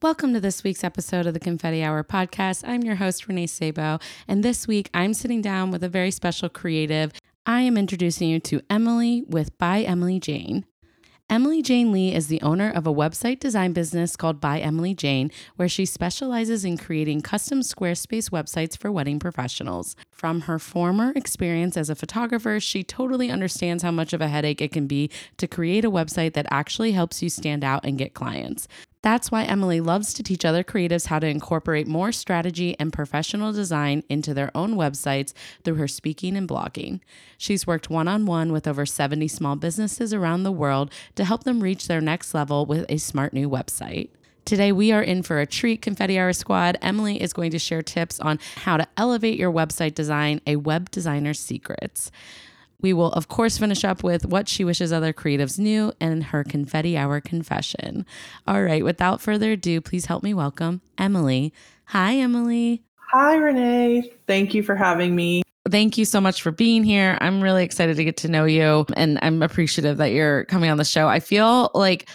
Welcome to this week's episode of the Confetti Hour podcast. I'm your host, Renee Sabo, and this week I'm sitting down with a very special creative. I am introducing you to Emily with By Emily Jane. Emily Jane Lee is the owner of a website design business called By Emily Jane, where she specializes in creating custom Squarespace websites for wedding professionals. From her former experience as a photographer, she totally understands how much of a headache it can be to create a website that actually helps you stand out and get clients. That's why Emily loves to teach other creatives how to incorporate more strategy and professional design into their own websites through her speaking and blogging. She's worked one on one with over 70 small businesses around the world to help them reach their next level with a smart new website. Today, we are in for a treat, Confetti Hour Squad. Emily is going to share tips on how to elevate your website design, a web designer's secrets. We will, of course, finish up with what she wishes other creatives knew and her confetti hour confession. All right, without further ado, please help me welcome Emily. Hi, Emily. Hi, Renee. Thank you for having me. Thank you so much for being here. I'm really excited to get to know you and I'm appreciative that you're coming on the show. I feel like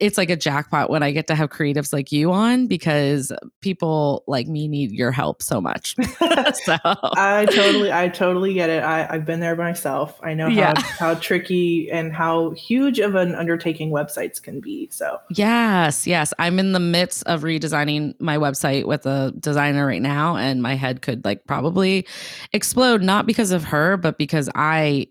it's like a jackpot when I get to have creatives like you on because people like me need your help so much. so I totally, I totally get it. I, have been there myself. I know how, yeah. how tricky and how huge of an undertaking websites can be. So yes, yes. I'm in the midst of redesigning my website with a designer right now, and my head could like probably explode, not because of her, but because I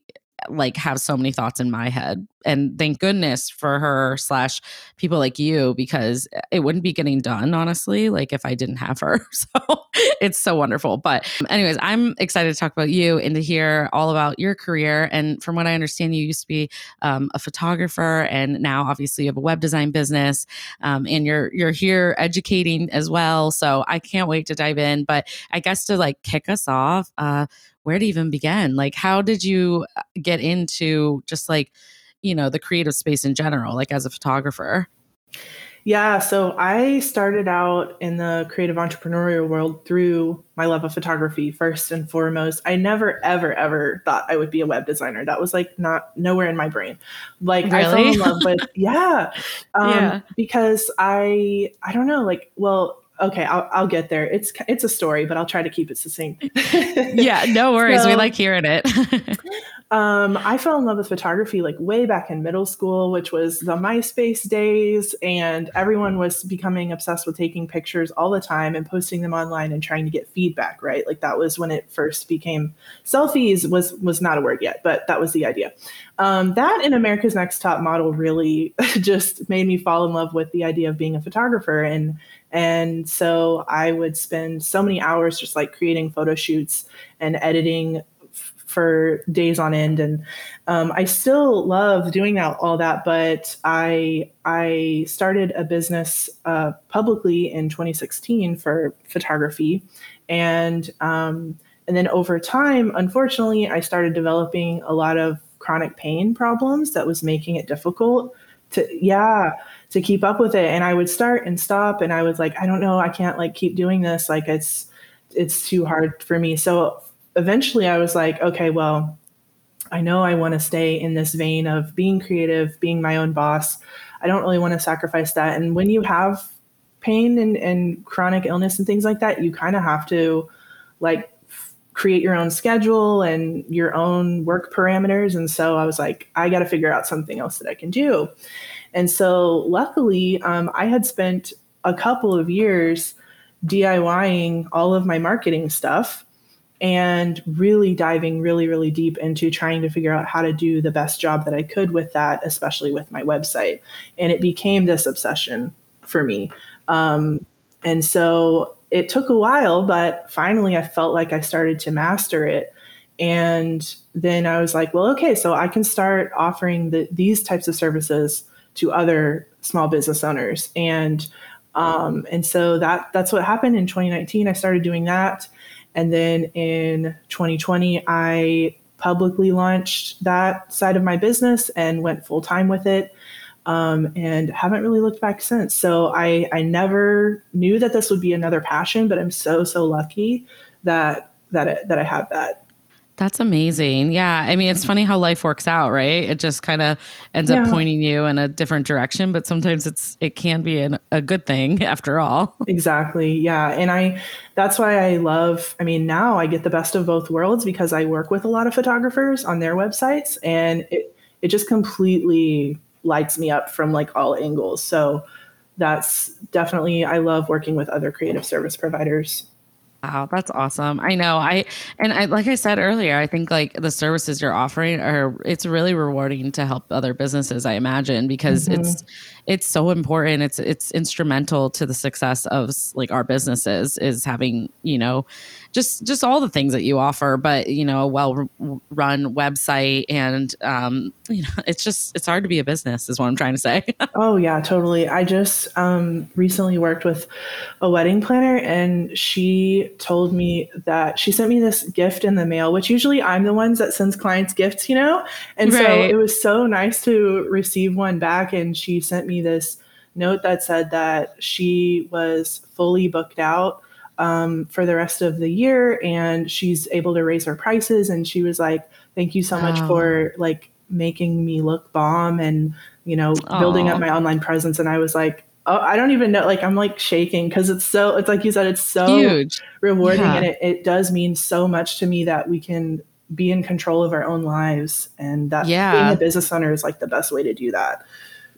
like have so many thoughts in my head and thank goodness for her slash people like you because it wouldn't be getting done honestly like if i didn't have her so it's so wonderful but anyways i'm excited to talk about you and to hear all about your career and from what i understand you used to be um, a photographer and now obviously you have a web design business um, and you're you're here educating as well so i can't wait to dive in but i guess to like kick us off uh, where to even begin? Like, how did you uh, get into just like, you know, the creative space in general, like as a photographer? Yeah, so I started out in the creative entrepreneurial world through my love of photography first and foremost. I never ever ever thought I would be a web designer. That was like not nowhere in my brain. Like really? I fell in love with yeah. Um, yeah. because I I don't know like well okay I'll, I'll get there. It's it's a story but i'll try to keep it succinct. Yeah no worries. So, we like hearing it. um, i fell in love with photography like way back in middle school which was the myspace days and everyone was becoming obsessed with taking pictures all the time and posting them online and trying to get feedback right? Like that was when it first became selfies was was not a word yet but that was the idea. Um, that in america's next top model really just made me fall in love with the idea of being a photographer and and so I would spend so many hours just like creating photo shoots and editing f- for days on end. And um, I still love doing that, all that. But I I started a business uh, publicly in 2016 for photography, and um, and then over time, unfortunately, I started developing a lot of chronic pain problems that was making it difficult to yeah to keep up with it. And i would start and stop and i was like i don't know i can't like keep doing this. Like it's it's too hard for me. So eventually i was like okay well i know i want to stay in this vein of being creative being my own boss. I don't really want to sacrifice that. And when you have pain and, and chronic illness and things like that you kind of have to like create your own schedule and your own work parameters. And so I was like, I got to figure out something else that I can do. And so luckily, um, I had spent a couple of years DIYing all of my marketing stuff and really diving really, really deep into trying to figure out how to do the best job that I could with that, especially with my website. And it became this obsession for me. Um, and so it took a while, but finally I felt like I started to master it. And then I was like, well, okay, so I can start offering the, these types of services to other small business owners. And um, and so that that's what happened in 2019. I started doing that. And then in 2020, I publicly launched that side of my business and went full time with it. Um, and haven't really looked back since. So I, I never knew that this would be another passion, but I'm so so lucky that that it, that I have that. That's amazing. Yeah. I mean, it's funny how life works out, right? It just kind of ends yeah. up pointing you in a different direction, but sometimes it's it can be an, a good thing after all. Exactly. Yeah. And I that's why I love I mean, now I get the best of both worlds because I work with a lot of photographers on their websites and it it just completely lights me up from like all angles. So that's definitely I love working with other creative service providers. Wow, that's awesome. I know. I and I like I said earlier, I think like the services you're offering are it's really rewarding to help other businesses, I imagine, because mm-hmm. it's it's so important. It's it's instrumental to the success of like our businesses is having, you know, just just all the things that you offer but you know a well run website and um you know it's just it's hard to be a business is what i'm trying to say oh yeah totally i just um recently worked with a wedding planner and she told me that she sent me this gift in the mail which usually i'm the ones that sends clients gifts you know and right. so it was so nice to receive one back and she sent me this note that said that she was fully booked out um, for the rest of the year and she's able to raise her prices and she was like thank you so much for like making me look bomb and you know Aww. building up my online presence and i was like oh i don't even know like i'm like shaking because it's so it's like you said it's so Huge. rewarding yeah. and it, it does mean so much to me that we can be in control of our own lives and that yeah. being a business owner is like the best way to do that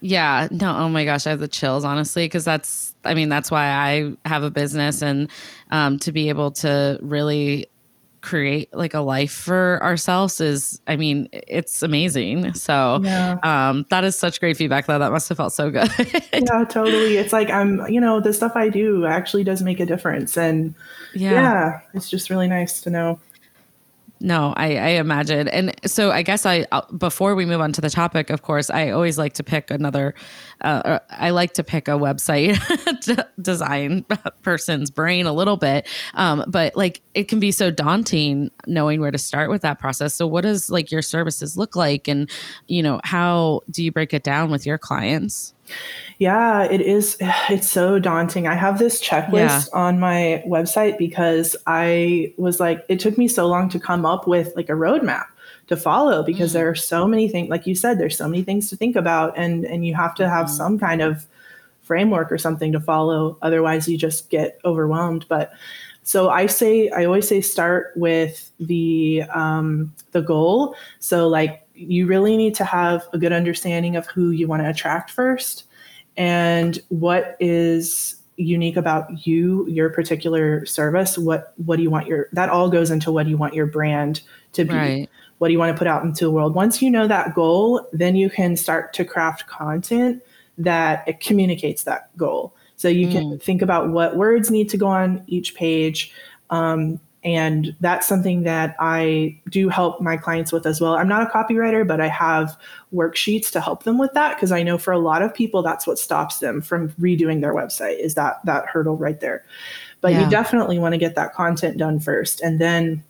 yeah, no, oh my gosh, I have the chills, honestly, because that's, I mean, that's why I have a business and um, to be able to really create like a life for ourselves is, I mean, it's amazing. So yeah. um, that is such great feedback, though. That must have felt so good. yeah, totally. It's like I'm, you know, the stuff I do actually does make a difference. And yeah, yeah it's just really nice to know. No, I, I imagine. And so I guess I, uh, before we move on to the topic, of course, I always like to pick another, uh, I like to pick a website design person's brain a little bit. Um, but like it can be so daunting knowing where to start with that process. So what does like your services look like? And, you know, how do you break it down with your clients? Yeah, it is. It's so daunting. I have this checklist yeah. on my website because I was like, it took me so long to come up with like a roadmap to follow because mm. there are so many things, like you said, there's so many things to think about, and and you have to have mm. some kind of framework or something to follow. Otherwise, you just get overwhelmed. But so I say, I always say, start with the um, the goal. So like you really need to have a good understanding of who you want to attract first and what is unique about you your particular service what what do you want your that all goes into what do you want your brand to be right. what do you want to put out into the world once you know that goal then you can start to craft content that it communicates that goal so you mm. can think about what words need to go on each page um, and that's something that I do help my clients with as well. I'm not a copywriter, but I have worksheets to help them with that because I know for a lot of people that's what stops them from redoing their website is that that hurdle right there. But yeah. you definitely want to get that content done first and then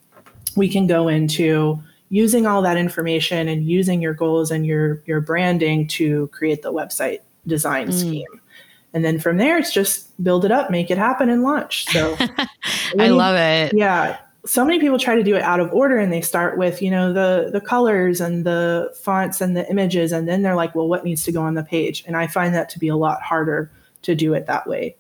we can go into using all that information and using your goals and your your branding to create the website design mm. scheme and then from there it's just build it up make it happen and launch. So i love it. Yeah. So many people try to do it out of order and they start with you know the the colors and the fonts and the images and then they're like well what needs to go on the page? And i find that to be a lot harder to do it that way.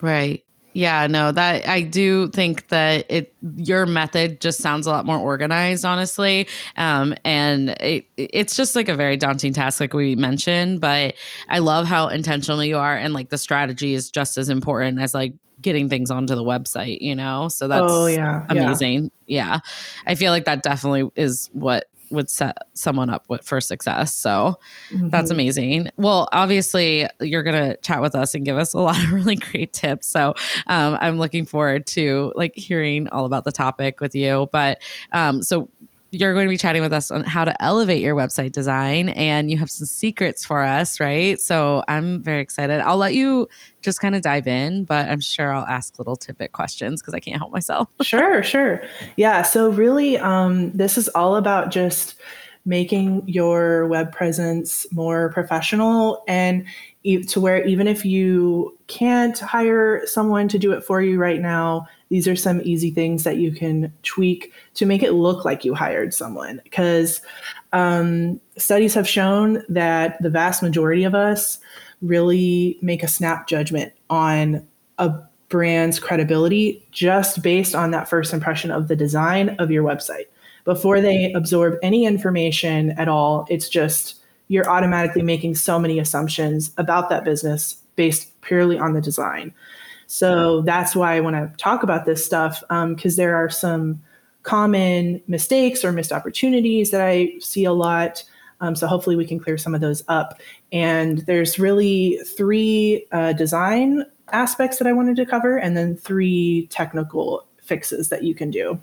Right yeah, no, that I do think that it your method just sounds a lot more organized, honestly. Um, and it it's just like a very daunting task, like we mentioned. But I love how intentional you are, and like the strategy is just as important as like getting things onto the website, you know? So that's oh, yeah, amazing. Yeah. yeah. I feel like that definitely is what would set someone up with, for success. So mm-hmm. that's amazing. Well, obviously, you're going to chat with us and give us a lot of really great tips. So um, I'm looking forward to like hearing all about the topic with you. But um, so you're going to be chatting with us on how to elevate your website design and you have some secrets for us, right? So I'm very excited. I'll let you just kind of dive in, but I'm sure I'll ask little tidbit questions because I can't help myself. sure, sure. Yeah. So really, um, this is all about just making your web presence more professional and to where even if you can't hire someone to do it for you right now, these are some easy things that you can tweak to make it look like you hired someone. Because um, studies have shown that the vast majority of us really make a snap judgment on a brand's credibility just based on that first impression of the design of your website. Before they absorb any information at all, it's just you're automatically making so many assumptions about that business based purely on the design. So that's why I want to talk about this stuff because um, there are some common mistakes or missed opportunities that I see a lot. Um, so hopefully we can clear some of those up. And there's really three uh, design aspects that I wanted to cover, and then three technical fixes that you can do.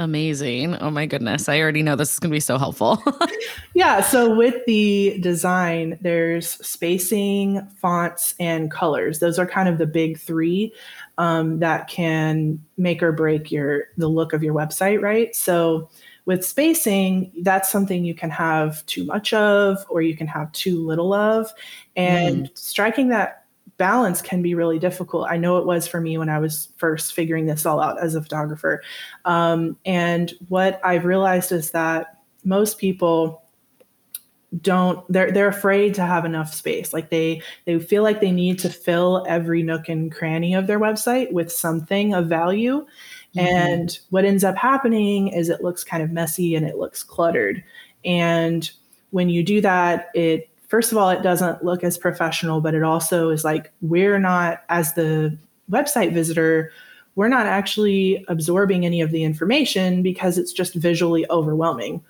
Amazing. Oh my goodness. I already know this is going to be so helpful. yeah. So, with the design, there's spacing, fonts, and colors. Those are kind of the big three um, that can make or break your the look of your website, right? So, with spacing, that's something you can have too much of or you can have too little of. And mm. striking that balance can be really difficult. I know it was for me when I was first figuring this all out as a photographer. Um, and what I've realized is that most people don't they're they're afraid to have enough space like they they feel like they need to fill every nook and cranny of their website with something of value mm-hmm. and what ends up happening is it looks kind of messy and it looks cluttered and when you do that it first of all, it doesn't look as professional, but it also is like we're not, as the website visitor, we're not actually absorbing any of the information because it's just visually overwhelming.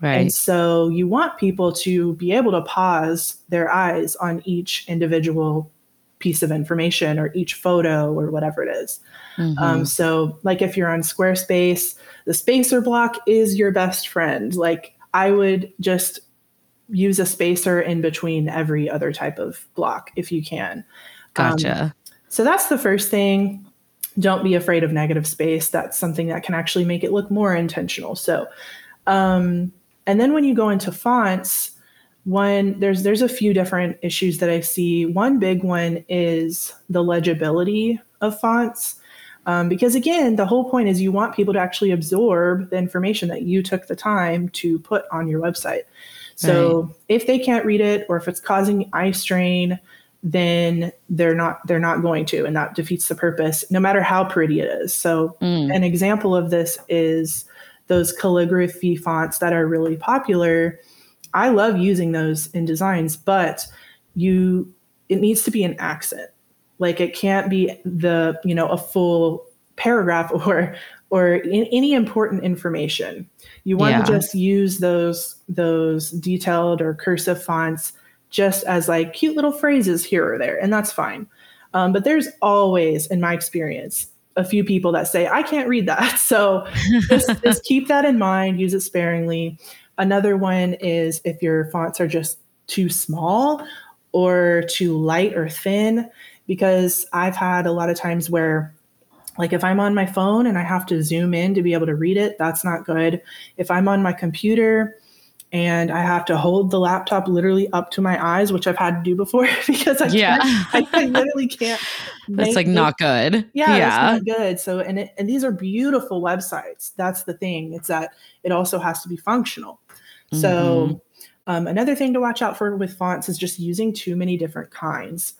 Right. And so you want people to be able to pause their eyes on each individual piece of information or each photo or whatever it is. Mm-hmm. Um, so, like if you're on Squarespace, the spacer block is your best friend. Like, I would just use a spacer in between every other type of block if you can. Gotcha. Um, so that's the first thing. Don't be afraid of negative space. That's something that can actually make it look more intentional. So, um, and then when you go into fonts, one there's there's a few different issues that I see. One big one is the legibility of fonts. Um, because again, the whole point is you want people to actually absorb the information that you took the time to put on your website. So right. if they can't read it or if it's causing eye strain, then they're not they're not going to and that defeats the purpose no matter how pretty it is. So mm. an example of this is those calligraphy fonts that are really popular. I love using those in designs, but you it needs to be an accent. Like it can't be the, you know, a full paragraph or or in any important information. You want yeah. to just use those those detailed or cursive fonts just as like cute little phrases here or there, and that's fine. Um, but there's always, in my experience, a few people that say I can't read that. So just, just keep that in mind. Use it sparingly. Another one is if your fonts are just too small or too light or thin, because I've had a lot of times where like if I'm on my phone and I have to zoom in to be able to read it, that's not good. If I'm on my computer and I have to hold the laptop literally up to my eyes, which I've had to do before because I yeah. I, I literally can't. That's like it. not good. Yeah, yeah. not good. So and it, and these are beautiful websites. That's the thing. It's that it also has to be functional. Mm-hmm. So um, another thing to watch out for with fonts is just using too many different kinds.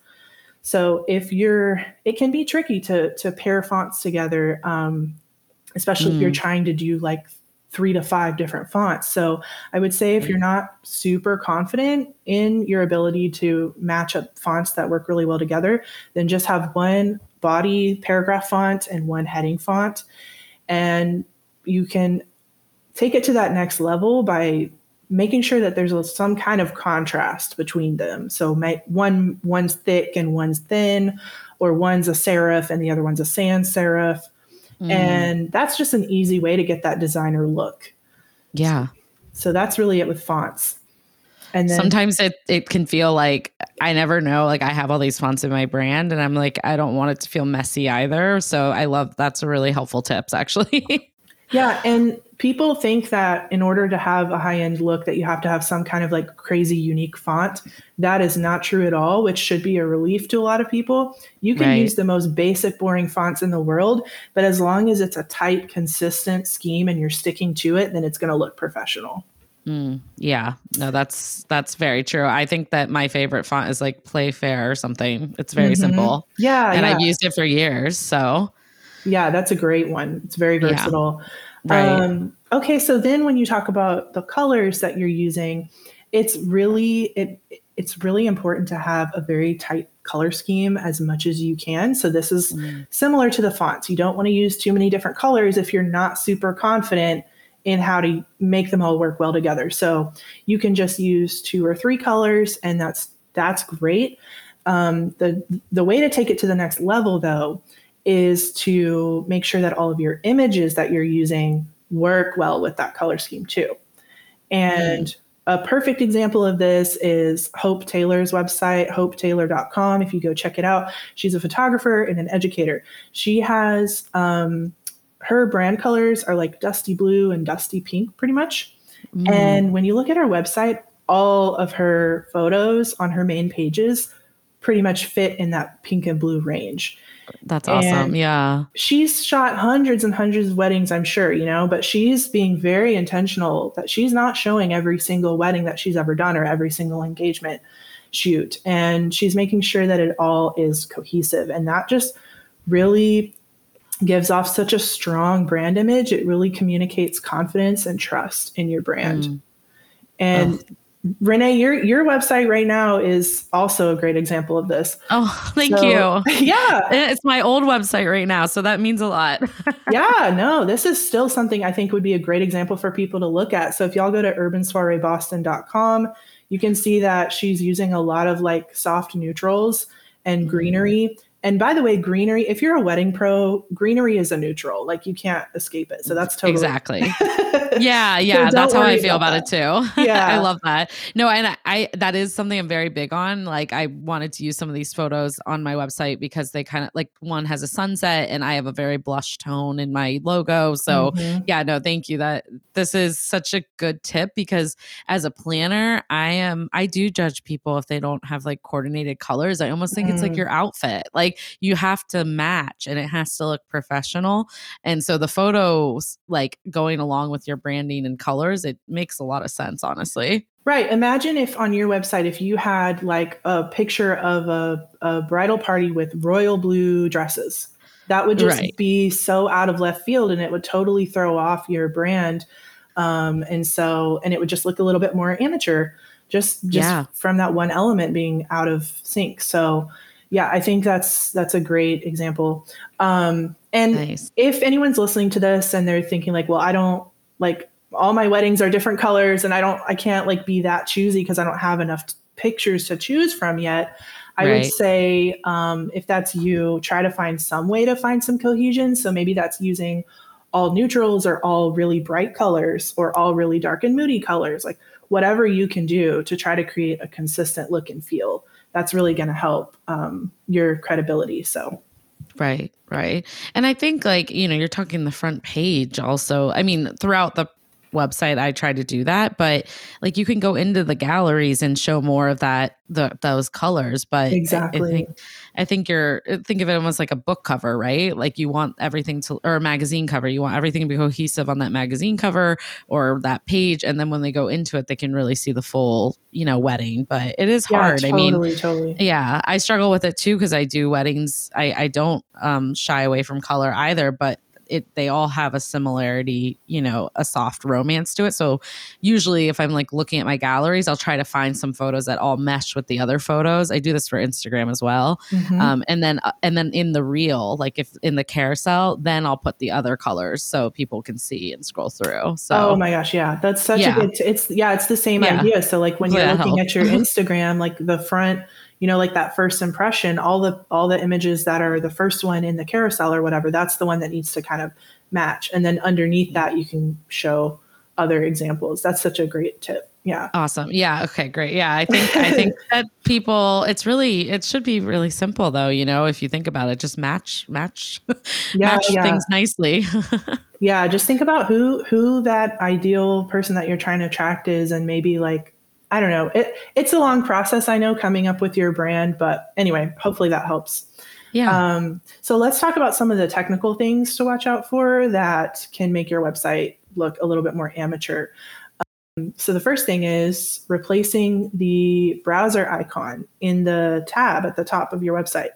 So if you're, it can be tricky to to pair fonts together, um, especially mm. if you're mm. trying to do like three to five different fonts. So I would say if you're not super confident in your ability to match up fonts that work really well together, then just have one body paragraph font and one heading font. And you can take it to that next level by making sure that there's a, some kind of contrast between them. So one one's thick and one's thin, or one's a serif and the other one's a sans serif. Mm. And that's just an easy way to get that designer look. Yeah. So, so that's really it with fonts. And then, sometimes it it can feel like I never know. Like I have all these fonts in my brand, and I'm like I don't want it to feel messy either. So I love that's a really helpful tips actually. yeah, and people think that in order to have a high end look that you have to have some kind of like crazy unique font that is not true at all which should be a relief to a lot of people you can right. use the most basic boring fonts in the world but as long as it's a tight consistent scheme and you're sticking to it then it's going to look professional Mm, yeah, no, that's that's very true. I think that my favorite font is like Playfair or something. It's very mm-hmm. simple. Yeah, and yeah. I've used it for years. So, yeah, that's a great one. It's very versatile. Yeah. Right. Um, okay, so then when you talk about the colors that you're using, it's really it it's really important to have a very tight color scheme as much as you can. So this is mm. similar to the fonts. You don't want to use too many different colors if you're not super confident in how to make them all work well together. So you can just use two or three colors, and that's that's great. Um, the the way to take it to the next level, though, is to make sure that all of your images that you're using work well with that color scheme too. And mm. a perfect example of this is Hope Taylor's website, hopetaylor.com. If you go check it out, she's a photographer and an educator. She has um, her brand colors are like dusty blue and dusty pink, pretty much. Mm. And when you look at her website, all of her photos on her main pages pretty much fit in that pink and blue range. That's awesome. And yeah. She's shot hundreds and hundreds of weddings, I'm sure, you know, but she's being very intentional that she's not showing every single wedding that she's ever done or every single engagement shoot. And she's making sure that it all is cohesive. And that just really gives off such a strong brand image. It really communicates confidence and trust in your brand. Mm. And oh Renee, your your website right now is also a great example of this. Oh, thank so, you. Yeah. It's my old website right now, so that means a lot. yeah, no, this is still something I think would be a great example for people to look at. So if y'all go to urbansoireeboston.com, you can see that she's using a lot of like soft neutrals and mm-hmm. greenery. And by the way, greenery, if you're a wedding pro, greenery is a neutral. Like you can't escape it. So that's totally Exactly. yeah, yeah. so that's how I feel about, about it too. Yeah. I love that. No, and I, I, that is something I'm very big on. Like I wanted to use some of these photos on my website because they kind of like one has a sunset and I have a very blush tone in my logo. So mm-hmm. yeah, no, thank you. That this is such a good tip because as a planner, I am I do judge people if they don't have like coordinated colors. I almost think mm. it's like mm. your outfit. Like you have to match and it has to look professional. And so the photos, like going along with your branding and colors, it makes a lot of sense, honestly. Right. Imagine if on your website, if you had like a picture of a, a bridal party with royal blue dresses, that would just right. be so out of left field and it would totally throw off your brand. Um, and so, and it would just look a little bit more amateur just, just yeah. from that one element being out of sync. So, yeah, I think that's that's a great example. Um, and nice. if anyone's listening to this and they're thinking like, well, I don't like all my weddings are different colors, and I don't, I can't like be that choosy because I don't have enough t- pictures to choose from yet. I right. would say um, if that's you, try to find some way to find some cohesion. So maybe that's using all neutrals or all really bright colors or all really dark and moody colors, like whatever you can do to try to create a consistent look and feel that's really going to help um, your credibility. So, right, right. And I think, like, you know, you're talking the front page also. I mean, throughout the website i try to do that but like you can go into the galleries and show more of that the those colors but exactly I, I, think i think you're think of it almost like a book cover right? Like you want everything to or a magazine cover. You want everything to be cohesive on that magazine cover or that page. And then when they go into it they can really see the full you know wedding. But it is yeah, hard. Totally, i mean totally totally. yeah i struggle with it too because i do weddings. I i don't um shy away from color either. But it they all have a similarity, you know, a soft romance to it. So usually if I'm like looking at my galleries, I'll try to find some photos that all mesh with the other photos. I do this for Instagram as well. Mm-hmm. Um, and then uh, and then in the reel, like if in the carousel, then I'll put the other colors so people can see and scroll through. So Oh my gosh, yeah. That's such yeah. a good it's yeah, it's the same yeah. idea. So like when you're looking at your Instagram, like the front you know like that first impression all the all the images that are the first one in the carousel or whatever that's the one that needs to kind of match. And then underneath that you can show other examples. That's such a great tip. Yeah. Awesome. Yeah. Okay. Great. Yeah. I think i think that people it's really it should be really simple though you know if you think about it just match match yeah, match yeah. things nicely. Yeah. Just think about who who that ideal person that you're trying to attract is and maybe like I don't know. It it's a long process, I know, coming up with your brand, but anyway, hopefully that helps. Yeah. Um, so let's talk about some of the technical things to watch out for that can make your website look a little bit more amateur. Um, so the first thing is replacing the browser icon in the tab at the top of your website.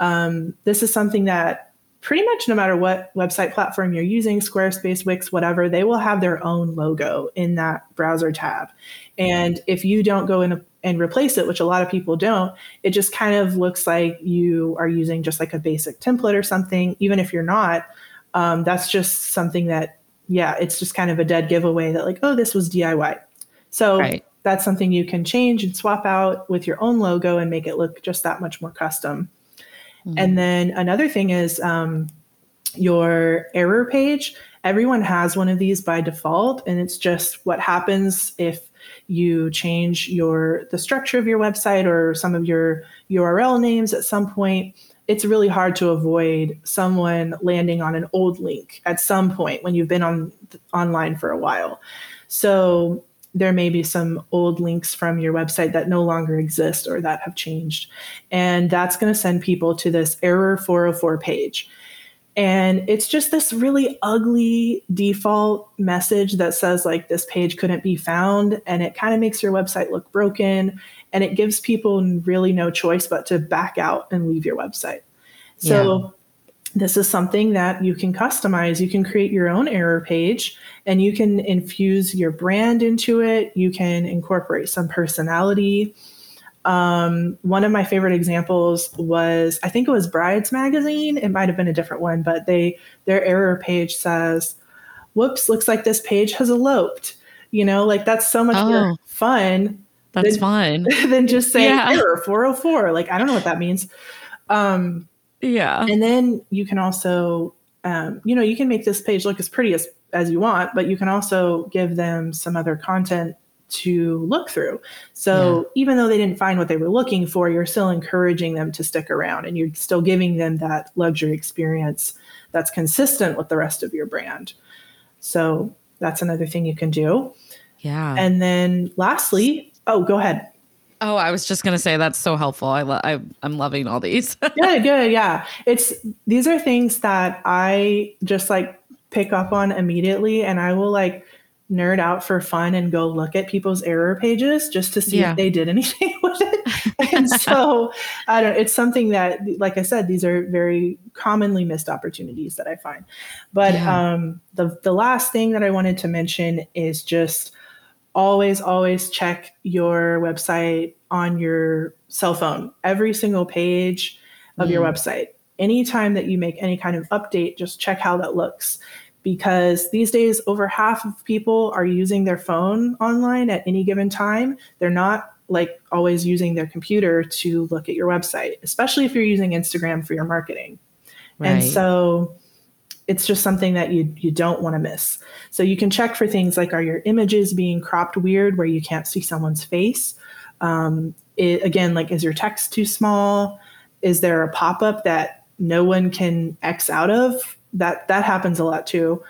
Um, this is something that pretty much no matter what website platform you're using, Squarespace, Wix, whatever, they will have their own logo in that browser tab. And if you don't go in and replace it, which a lot of people don't, it just kind of looks like you are using just like a basic template or something. Even if you're not, um, that's just something that, yeah, it's just kind of a dead giveaway that, like, oh, this was DIY. So right. that's something you can change and swap out with your own logo and make it look just that much more custom. Mm-hmm. And then another thing is um, your error page. Everyone has one of these by default, and it's just what happens if you change your the structure of your website or some of your URL names at some point. It's really hard to avoid someone landing on an old link at some point when you've been on online for a while. So there may be some old links from your website that no longer exist or that have changed. And that's going to send people to this error 404 page. And it's just this really ugly default message that says, like, this page couldn't be found. And it kind of makes your website look broken. And it gives people really no choice but to back out and leave your website. So, this is something that you can customize. You can create your own error page and you can infuse your brand into it. You can incorporate some personality. Um, one of my favorite examples was I think it was Brides Magazine. It might have been a different one, but they their error page says, "Whoops, looks like this page has eloped." You know, like that's so much oh, more fun. That's than, fun than just saying yeah. error 404. Like I don't know what that means. Um, yeah. And then you can also, um, you know, you can make this page look as pretty as, as you want, but you can also give them some other content to look through. So yeah. even though they didn't find what they were looking for, you're still encouraging them to stick around and you're still giving them that luxury experience that's consistent with the rest of your brand. So that's another thing you can do. Yeah. And then lastly, oh, go ahead. Oh, I was just gonna say that's so helpful. I, lo- I I'm loving all these. good, good, yeah. It's these are things that I just like pick up on immediately, and I will like nerd out for fun and go look at people's error pages just to see yeah. if they did anything with it. and so I don't. It's something that, like I said, these are very commonly missed opportunities that I find. But yeah. um, the the last thing that I wanted to mention is just always, always check your website on your cell phone, every single page of mm. your website. Anytime that you make any kind of update, just check how that looks. Because these days, over half of people are using their phone online at any given time. They're not like always using their computer to look at your website, especially if you're using Instagram for your marketing. Right. And so it's just something that you you don't want to miss. So you can check for things like are your images being cropped weird where you can't see someone's face? Um, it, again, like is your text too small? Is there a pop up that no one can X out of? That that happens a lot too.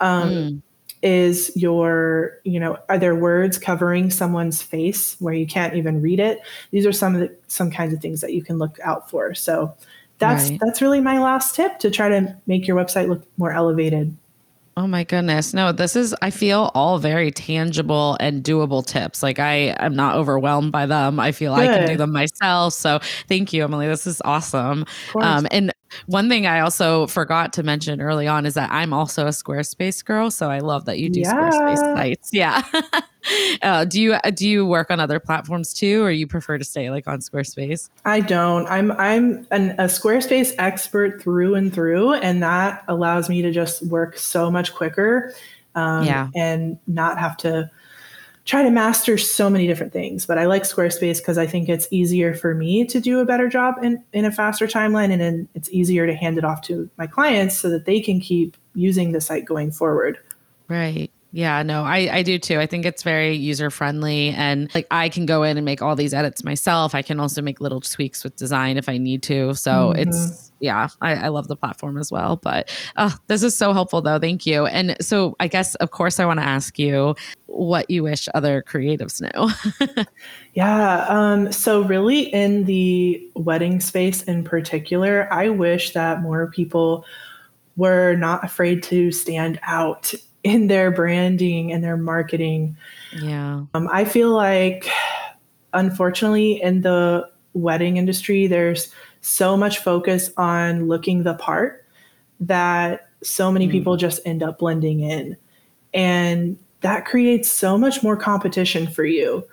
Um, mm. Is your you know are there words covering someone's face where you can't even read it? These are some of the some kinds of things that you can look out for. So that's right. that's really my last tip to try to make your website look more elevated. Oh my goodness. No, this is, I feel all very tangible and doable tips. Like I am not overwhelmed by them. I feel Good. I can do them myself. So thank you, Emily. This is awesome. Um, and One thing I also forgot to mention early on is that I'm also a Squarespace girl, so I love that you do yeah. Squarespace sites. Yeah. uh, do you do you work on other platforms too, or you prefer to stay like on Squarespace? I don't. I'm I'm an, a Squarespace expert through and through, and that allows me to just work so much quicker. Um, yeah. And not have to try to master so many different things. But I like Squarespace because I think it's easier for me to do a better job in, in a faster timeline. And it's easier to hand it off to my clients so that they can keep using the site going forward. Right. Yeah, no, I, I do too. I think it's very user friendly and like I can go in and make all these edits myself. I can also make little tweaks with design if I need to. So mm-hmm. it's, yeah, I, I, love the platform as well. But uh, this is so helpful though. Thank you. And so I guess, of course, I want to ask you what you wish other creatives knew. yeah. Um, so, really, in the wedding space in particular, I wish that more people were not afraid to stand out in their branding and their marketing. Yeah. Um, I feel like, unfortunately, in the wedding industry, there's so much focus on looking the part that so many mm. people just end up blending in. And that creates so much more competition for you.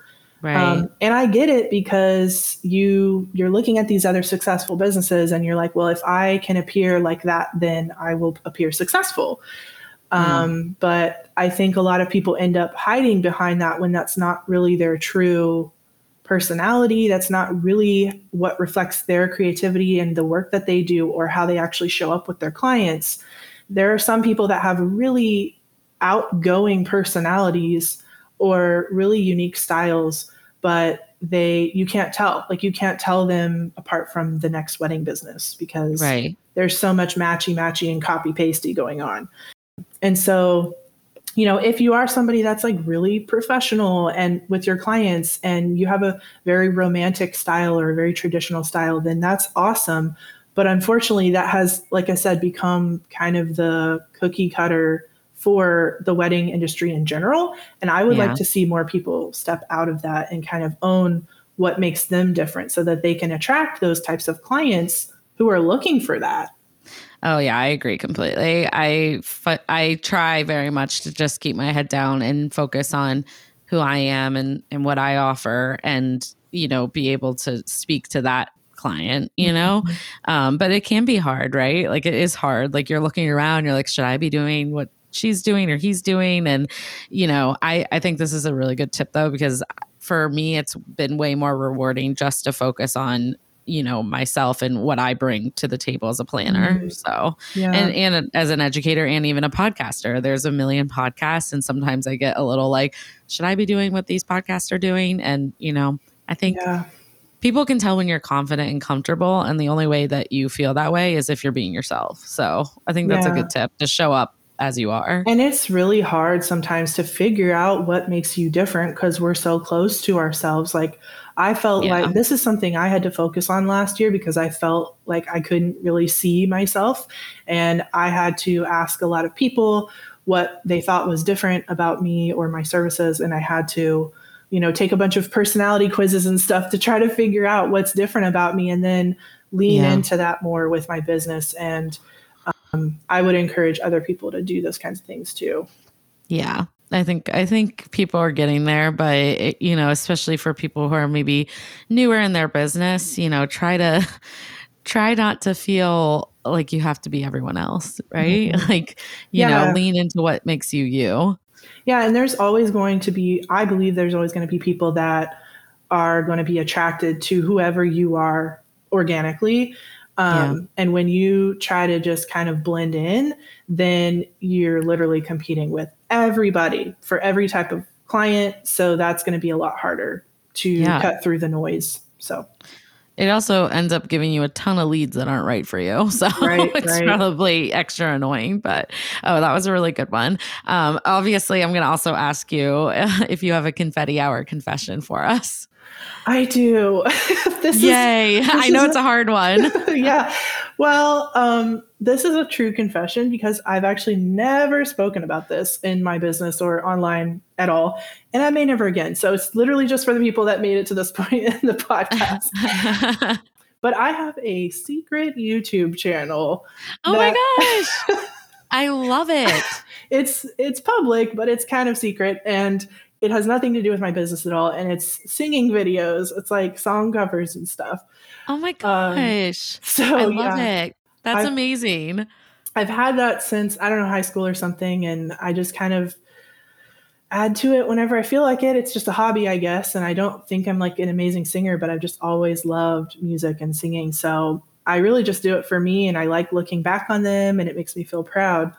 Right. Um, and I get it because you you're looking at these other successful businesses and you're like, well, if I can appear like that, then I will appear successful. Um, But I think a lot of people end up hiding behind that when that's not really their true personality. That's not really what reflects their creativity and the work that they do or how they actually show up with their clients. There are some people that have really outgoing personalities or really unique styles, but they you can't tell like you can't tell them apart from the next wedding business because right. there's so much matchy matchy and copy pasty going on and so, you know, if you are somebody that's like really professional and with your clients and you have a very romantic style or a very traditional style, then that's awesome. But unfortunately, that has, like I said, become kind of the cookie cutter for the wedding industry in general. And I would yeah. like to see more people step out of that and kind of own what makes them different so that they can attract those types of clients who are looking for that. Oh yeah, I agree completely. I I try very much to just keep my head down and focus on who I am and and what I offer and you know be able to speak to that client, you know? Mm-hmm. Um, but it can be hard, right? Like it is hard. Like you're looking around, you're like, should I be doing what she's doing or he's doing? And, you know, I, I think this is a really good tip though, because for me, it's been way more rewarding just to focus on you know myself and what I bring to the table as a planner. Mm-hmm. So, yeah. and and as an educator and even a podcaster, there's a million podcasts, and sometimes I get a little like, should I be doing what these podcasts are doing? And you know, I think. Yeah. People can tell when you're confident and comfortable, and the only way that you feel that way is if you're being yourself. So I think that's yeah. a good tip to show up as you are. And it's really hard sometimes to figure out what makes you different because we're so close to ourselves. Like, I felt yeah. like this is something I had to focus on last year because I felt like I couldn't really see myself. And I had to ask a lot of people what they thought was different about me or my services. And I had to, you know, take a bunch of personality quizzes and stuff to try to figure out what's different about me and then lean yeah. into that more with my business. And um, I would encourage other people to do those kinds of things too. Yeah. I think I think people are getting there, but it, you know, especially for people who are maybe newer in their business, you know, try to try not to feel like you have to be everyone else, right? Mm-hmm. Like, you yeah. know, lean into what makes you you. Yeah, and there's always going to be I believe there's always going to be people that are going to be attracted to whoever you are organically. Um, yeah. And when you try to just kind of blend in, then you're literally competing with everybody for every type of client. So that's going to be a lot harder to yeah. cut through the noise. So it also ends up giving you a ton of leads that aren't right for you. So right, it's right. probably extra annoying, but oh, that was a really good one. Um, obviously, I'm going to also ask you if you have a confetti hour confession for us. I do. this Yay. Is, this I know it's a, a hard one. yeah. Well, um, this is a true confession because I've actually never spoken about this in my business or online at all. And I may never again. So it's literally just for the people that made it to this point in the podcast. but I have a secret YouTube channel. Oh my gosh. I love it. it's it's public, but it's kind of secret and it has nothing to do with my business at all and it's singing videos. It's like song covers and stuff. Oh my gosh. Um, so I love yeah. it. That's I've- amazing. I've had that since I don't know high school or something, and I just kind of add to it whenever I feel like it. It's just a hobby, I guess, and I don't think I'm like an amazing singer, but I've just always loved music and singing. So I really just do it for me, and I like looking back on them, and it makes me feel proud.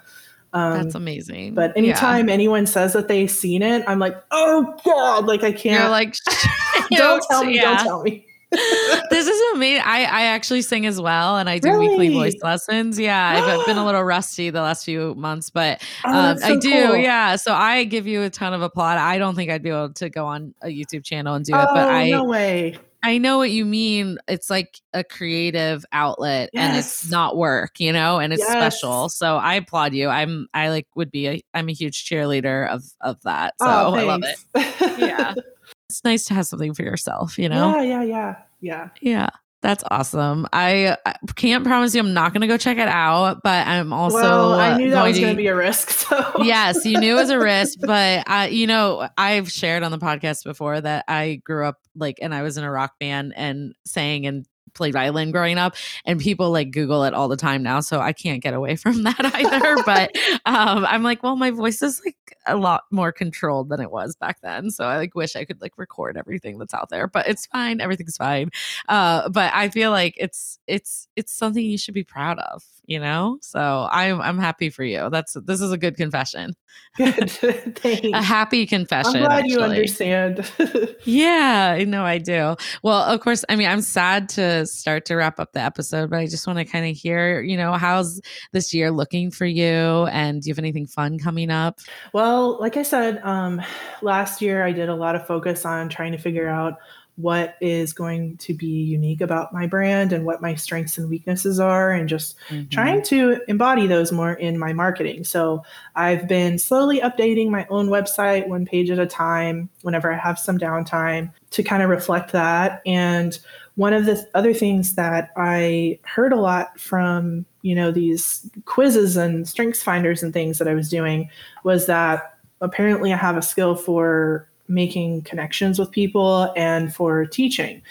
Um, That's amazing. but Yeah. anytime anyone says that they've seen it, I'm like, oh god, like I can't. you're like, don't tell me, Yeah. don't tell me. this is amazing. I, I actually sing as well, and I do weekly voice lessons. Yeah, I've been a little rusty the last few months, but Oh, um, that's I do. cool. Yeah, so I give you a ton of applaud. I don't think I'd be able to go on a YouTube channel and do Oh it, but I no way. I know what you mean. It's like a creative outlet, and it's not work, you know, and it's special. So I applaud you. I'm I like would be a I'm a huge cheerleader of of that. Oh, so oh, I love it. Yeah. It's nice to have something for yourself, you know. Yeah, yeah, yeah, yeah. Yeah, that's awesome. I, I can't promise you I'm not going to go check it out, but I'm also well, I knew that going was going to to be a risk. So yes, you knew it was a risk, but I, you know, I've shared on the podcast before that I grew up like, and I was in a rock band and sang and played violin growing up, and people like Google it all the time now, so I can't get away from that either. but um, I'm like, well, my voice is like a lot more controlled than it was back then, so I like wish I could like record everything that's out there, but it's fine, everything's fine. Uh, but I feel like it's it's it's something you should be proud of, you know. So I'm I'm happy for you. That's this is a good confession, good. Thanks. a happy confession. I'm glad you understand. Yeah, I know I do. Well, of course, I mean, I'm sad to start to wrap up the episode, but I just want to kind of hear, you know, how's this year looking for you? And do you have anything fun coming up? well, like I said, um, last year I did a lot of focus on trying to figure out what is going to be unique about my brand and what my strengths and weaknesses are, and just trying to embody those more in my marketing. So I've been slowly updating my own website one page at a time whenever I have some downtime to kind of reflect that. And one of the other things that I heard a lot from, you know, these quizzes and strengths finders and things that I was doing was that apparently I have a skill for making connections with people and for teaching.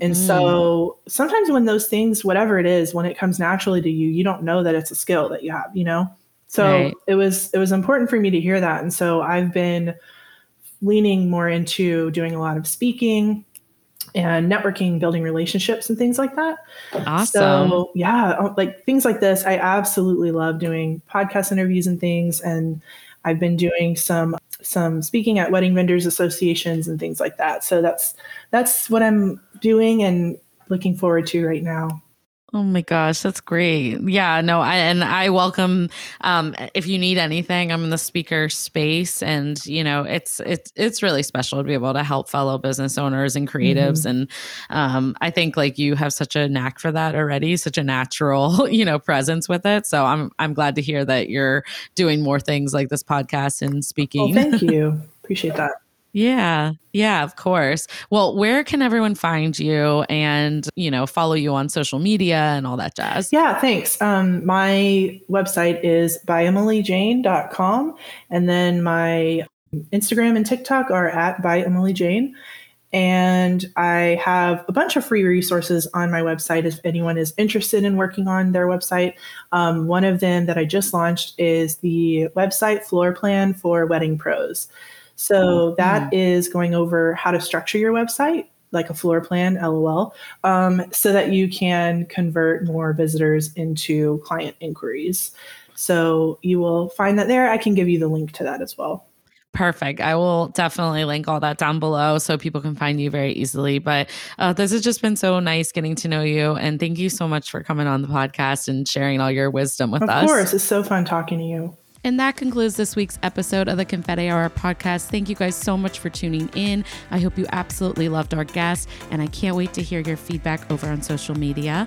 And so hmm. sometimes when those things, whatever it is, when it comes naturally to you, you don't know that it's a skill that you have, you know? So Right. it was it was important for me to hear that. And so I've been leaning more into doing a lot of speaking and networking, building relationships and things like that. Awesome. So yeah, uh, like things like this, I absolutely love doing podcast interviews and things. And I've been doing some some speaking at wedding vendors associations and things like that. So that's that's what I'm doing and looking forward to right now. Oh my gosh, that's great. Yeah, no, I and I welcome um if you need anything, I'm in the speaker space and you know, it's it's it's really special to be able to help fellow business owners and creatives and um I think like you have such a knack for that already, such a natural, you know, presence with it. So I'm I'm glad to hear that you're doing more things like this podcast and Well, speaking. thank you. Appreciate that. Yeah. Yeah, of course. Well, where can everyone find you and, you know, follow you on social media and all that jazz? Yeah, thanks. Um, my website is byemilyjane.com. And then my Instagram and TikTok are at by Emily Jane. And I have a bunch of free resources on my website if anyone is interested in working on their website. Um, one of them that I just launched is the website floor plan for wedding pros. So that is going over how to structure your website like a floor plan, lol, um, so that you can convert more visitors into client inquiries. So you will find that there. I can give you the link to that as well. Perfect. I will definitely link all that down below so people can find you very easily. But uh, this has just been so nice getting to know you. And thank you so much for coming on the podcast and sharing all your wisdom with Of us. Of course, it's so fun talking to you. And that concludes this week's episode of the Confetti Hour podcast. Thank you guys so much for tuning in. I hope you absolutely loved our guest, and I can't wait to hear your feedback over on social media.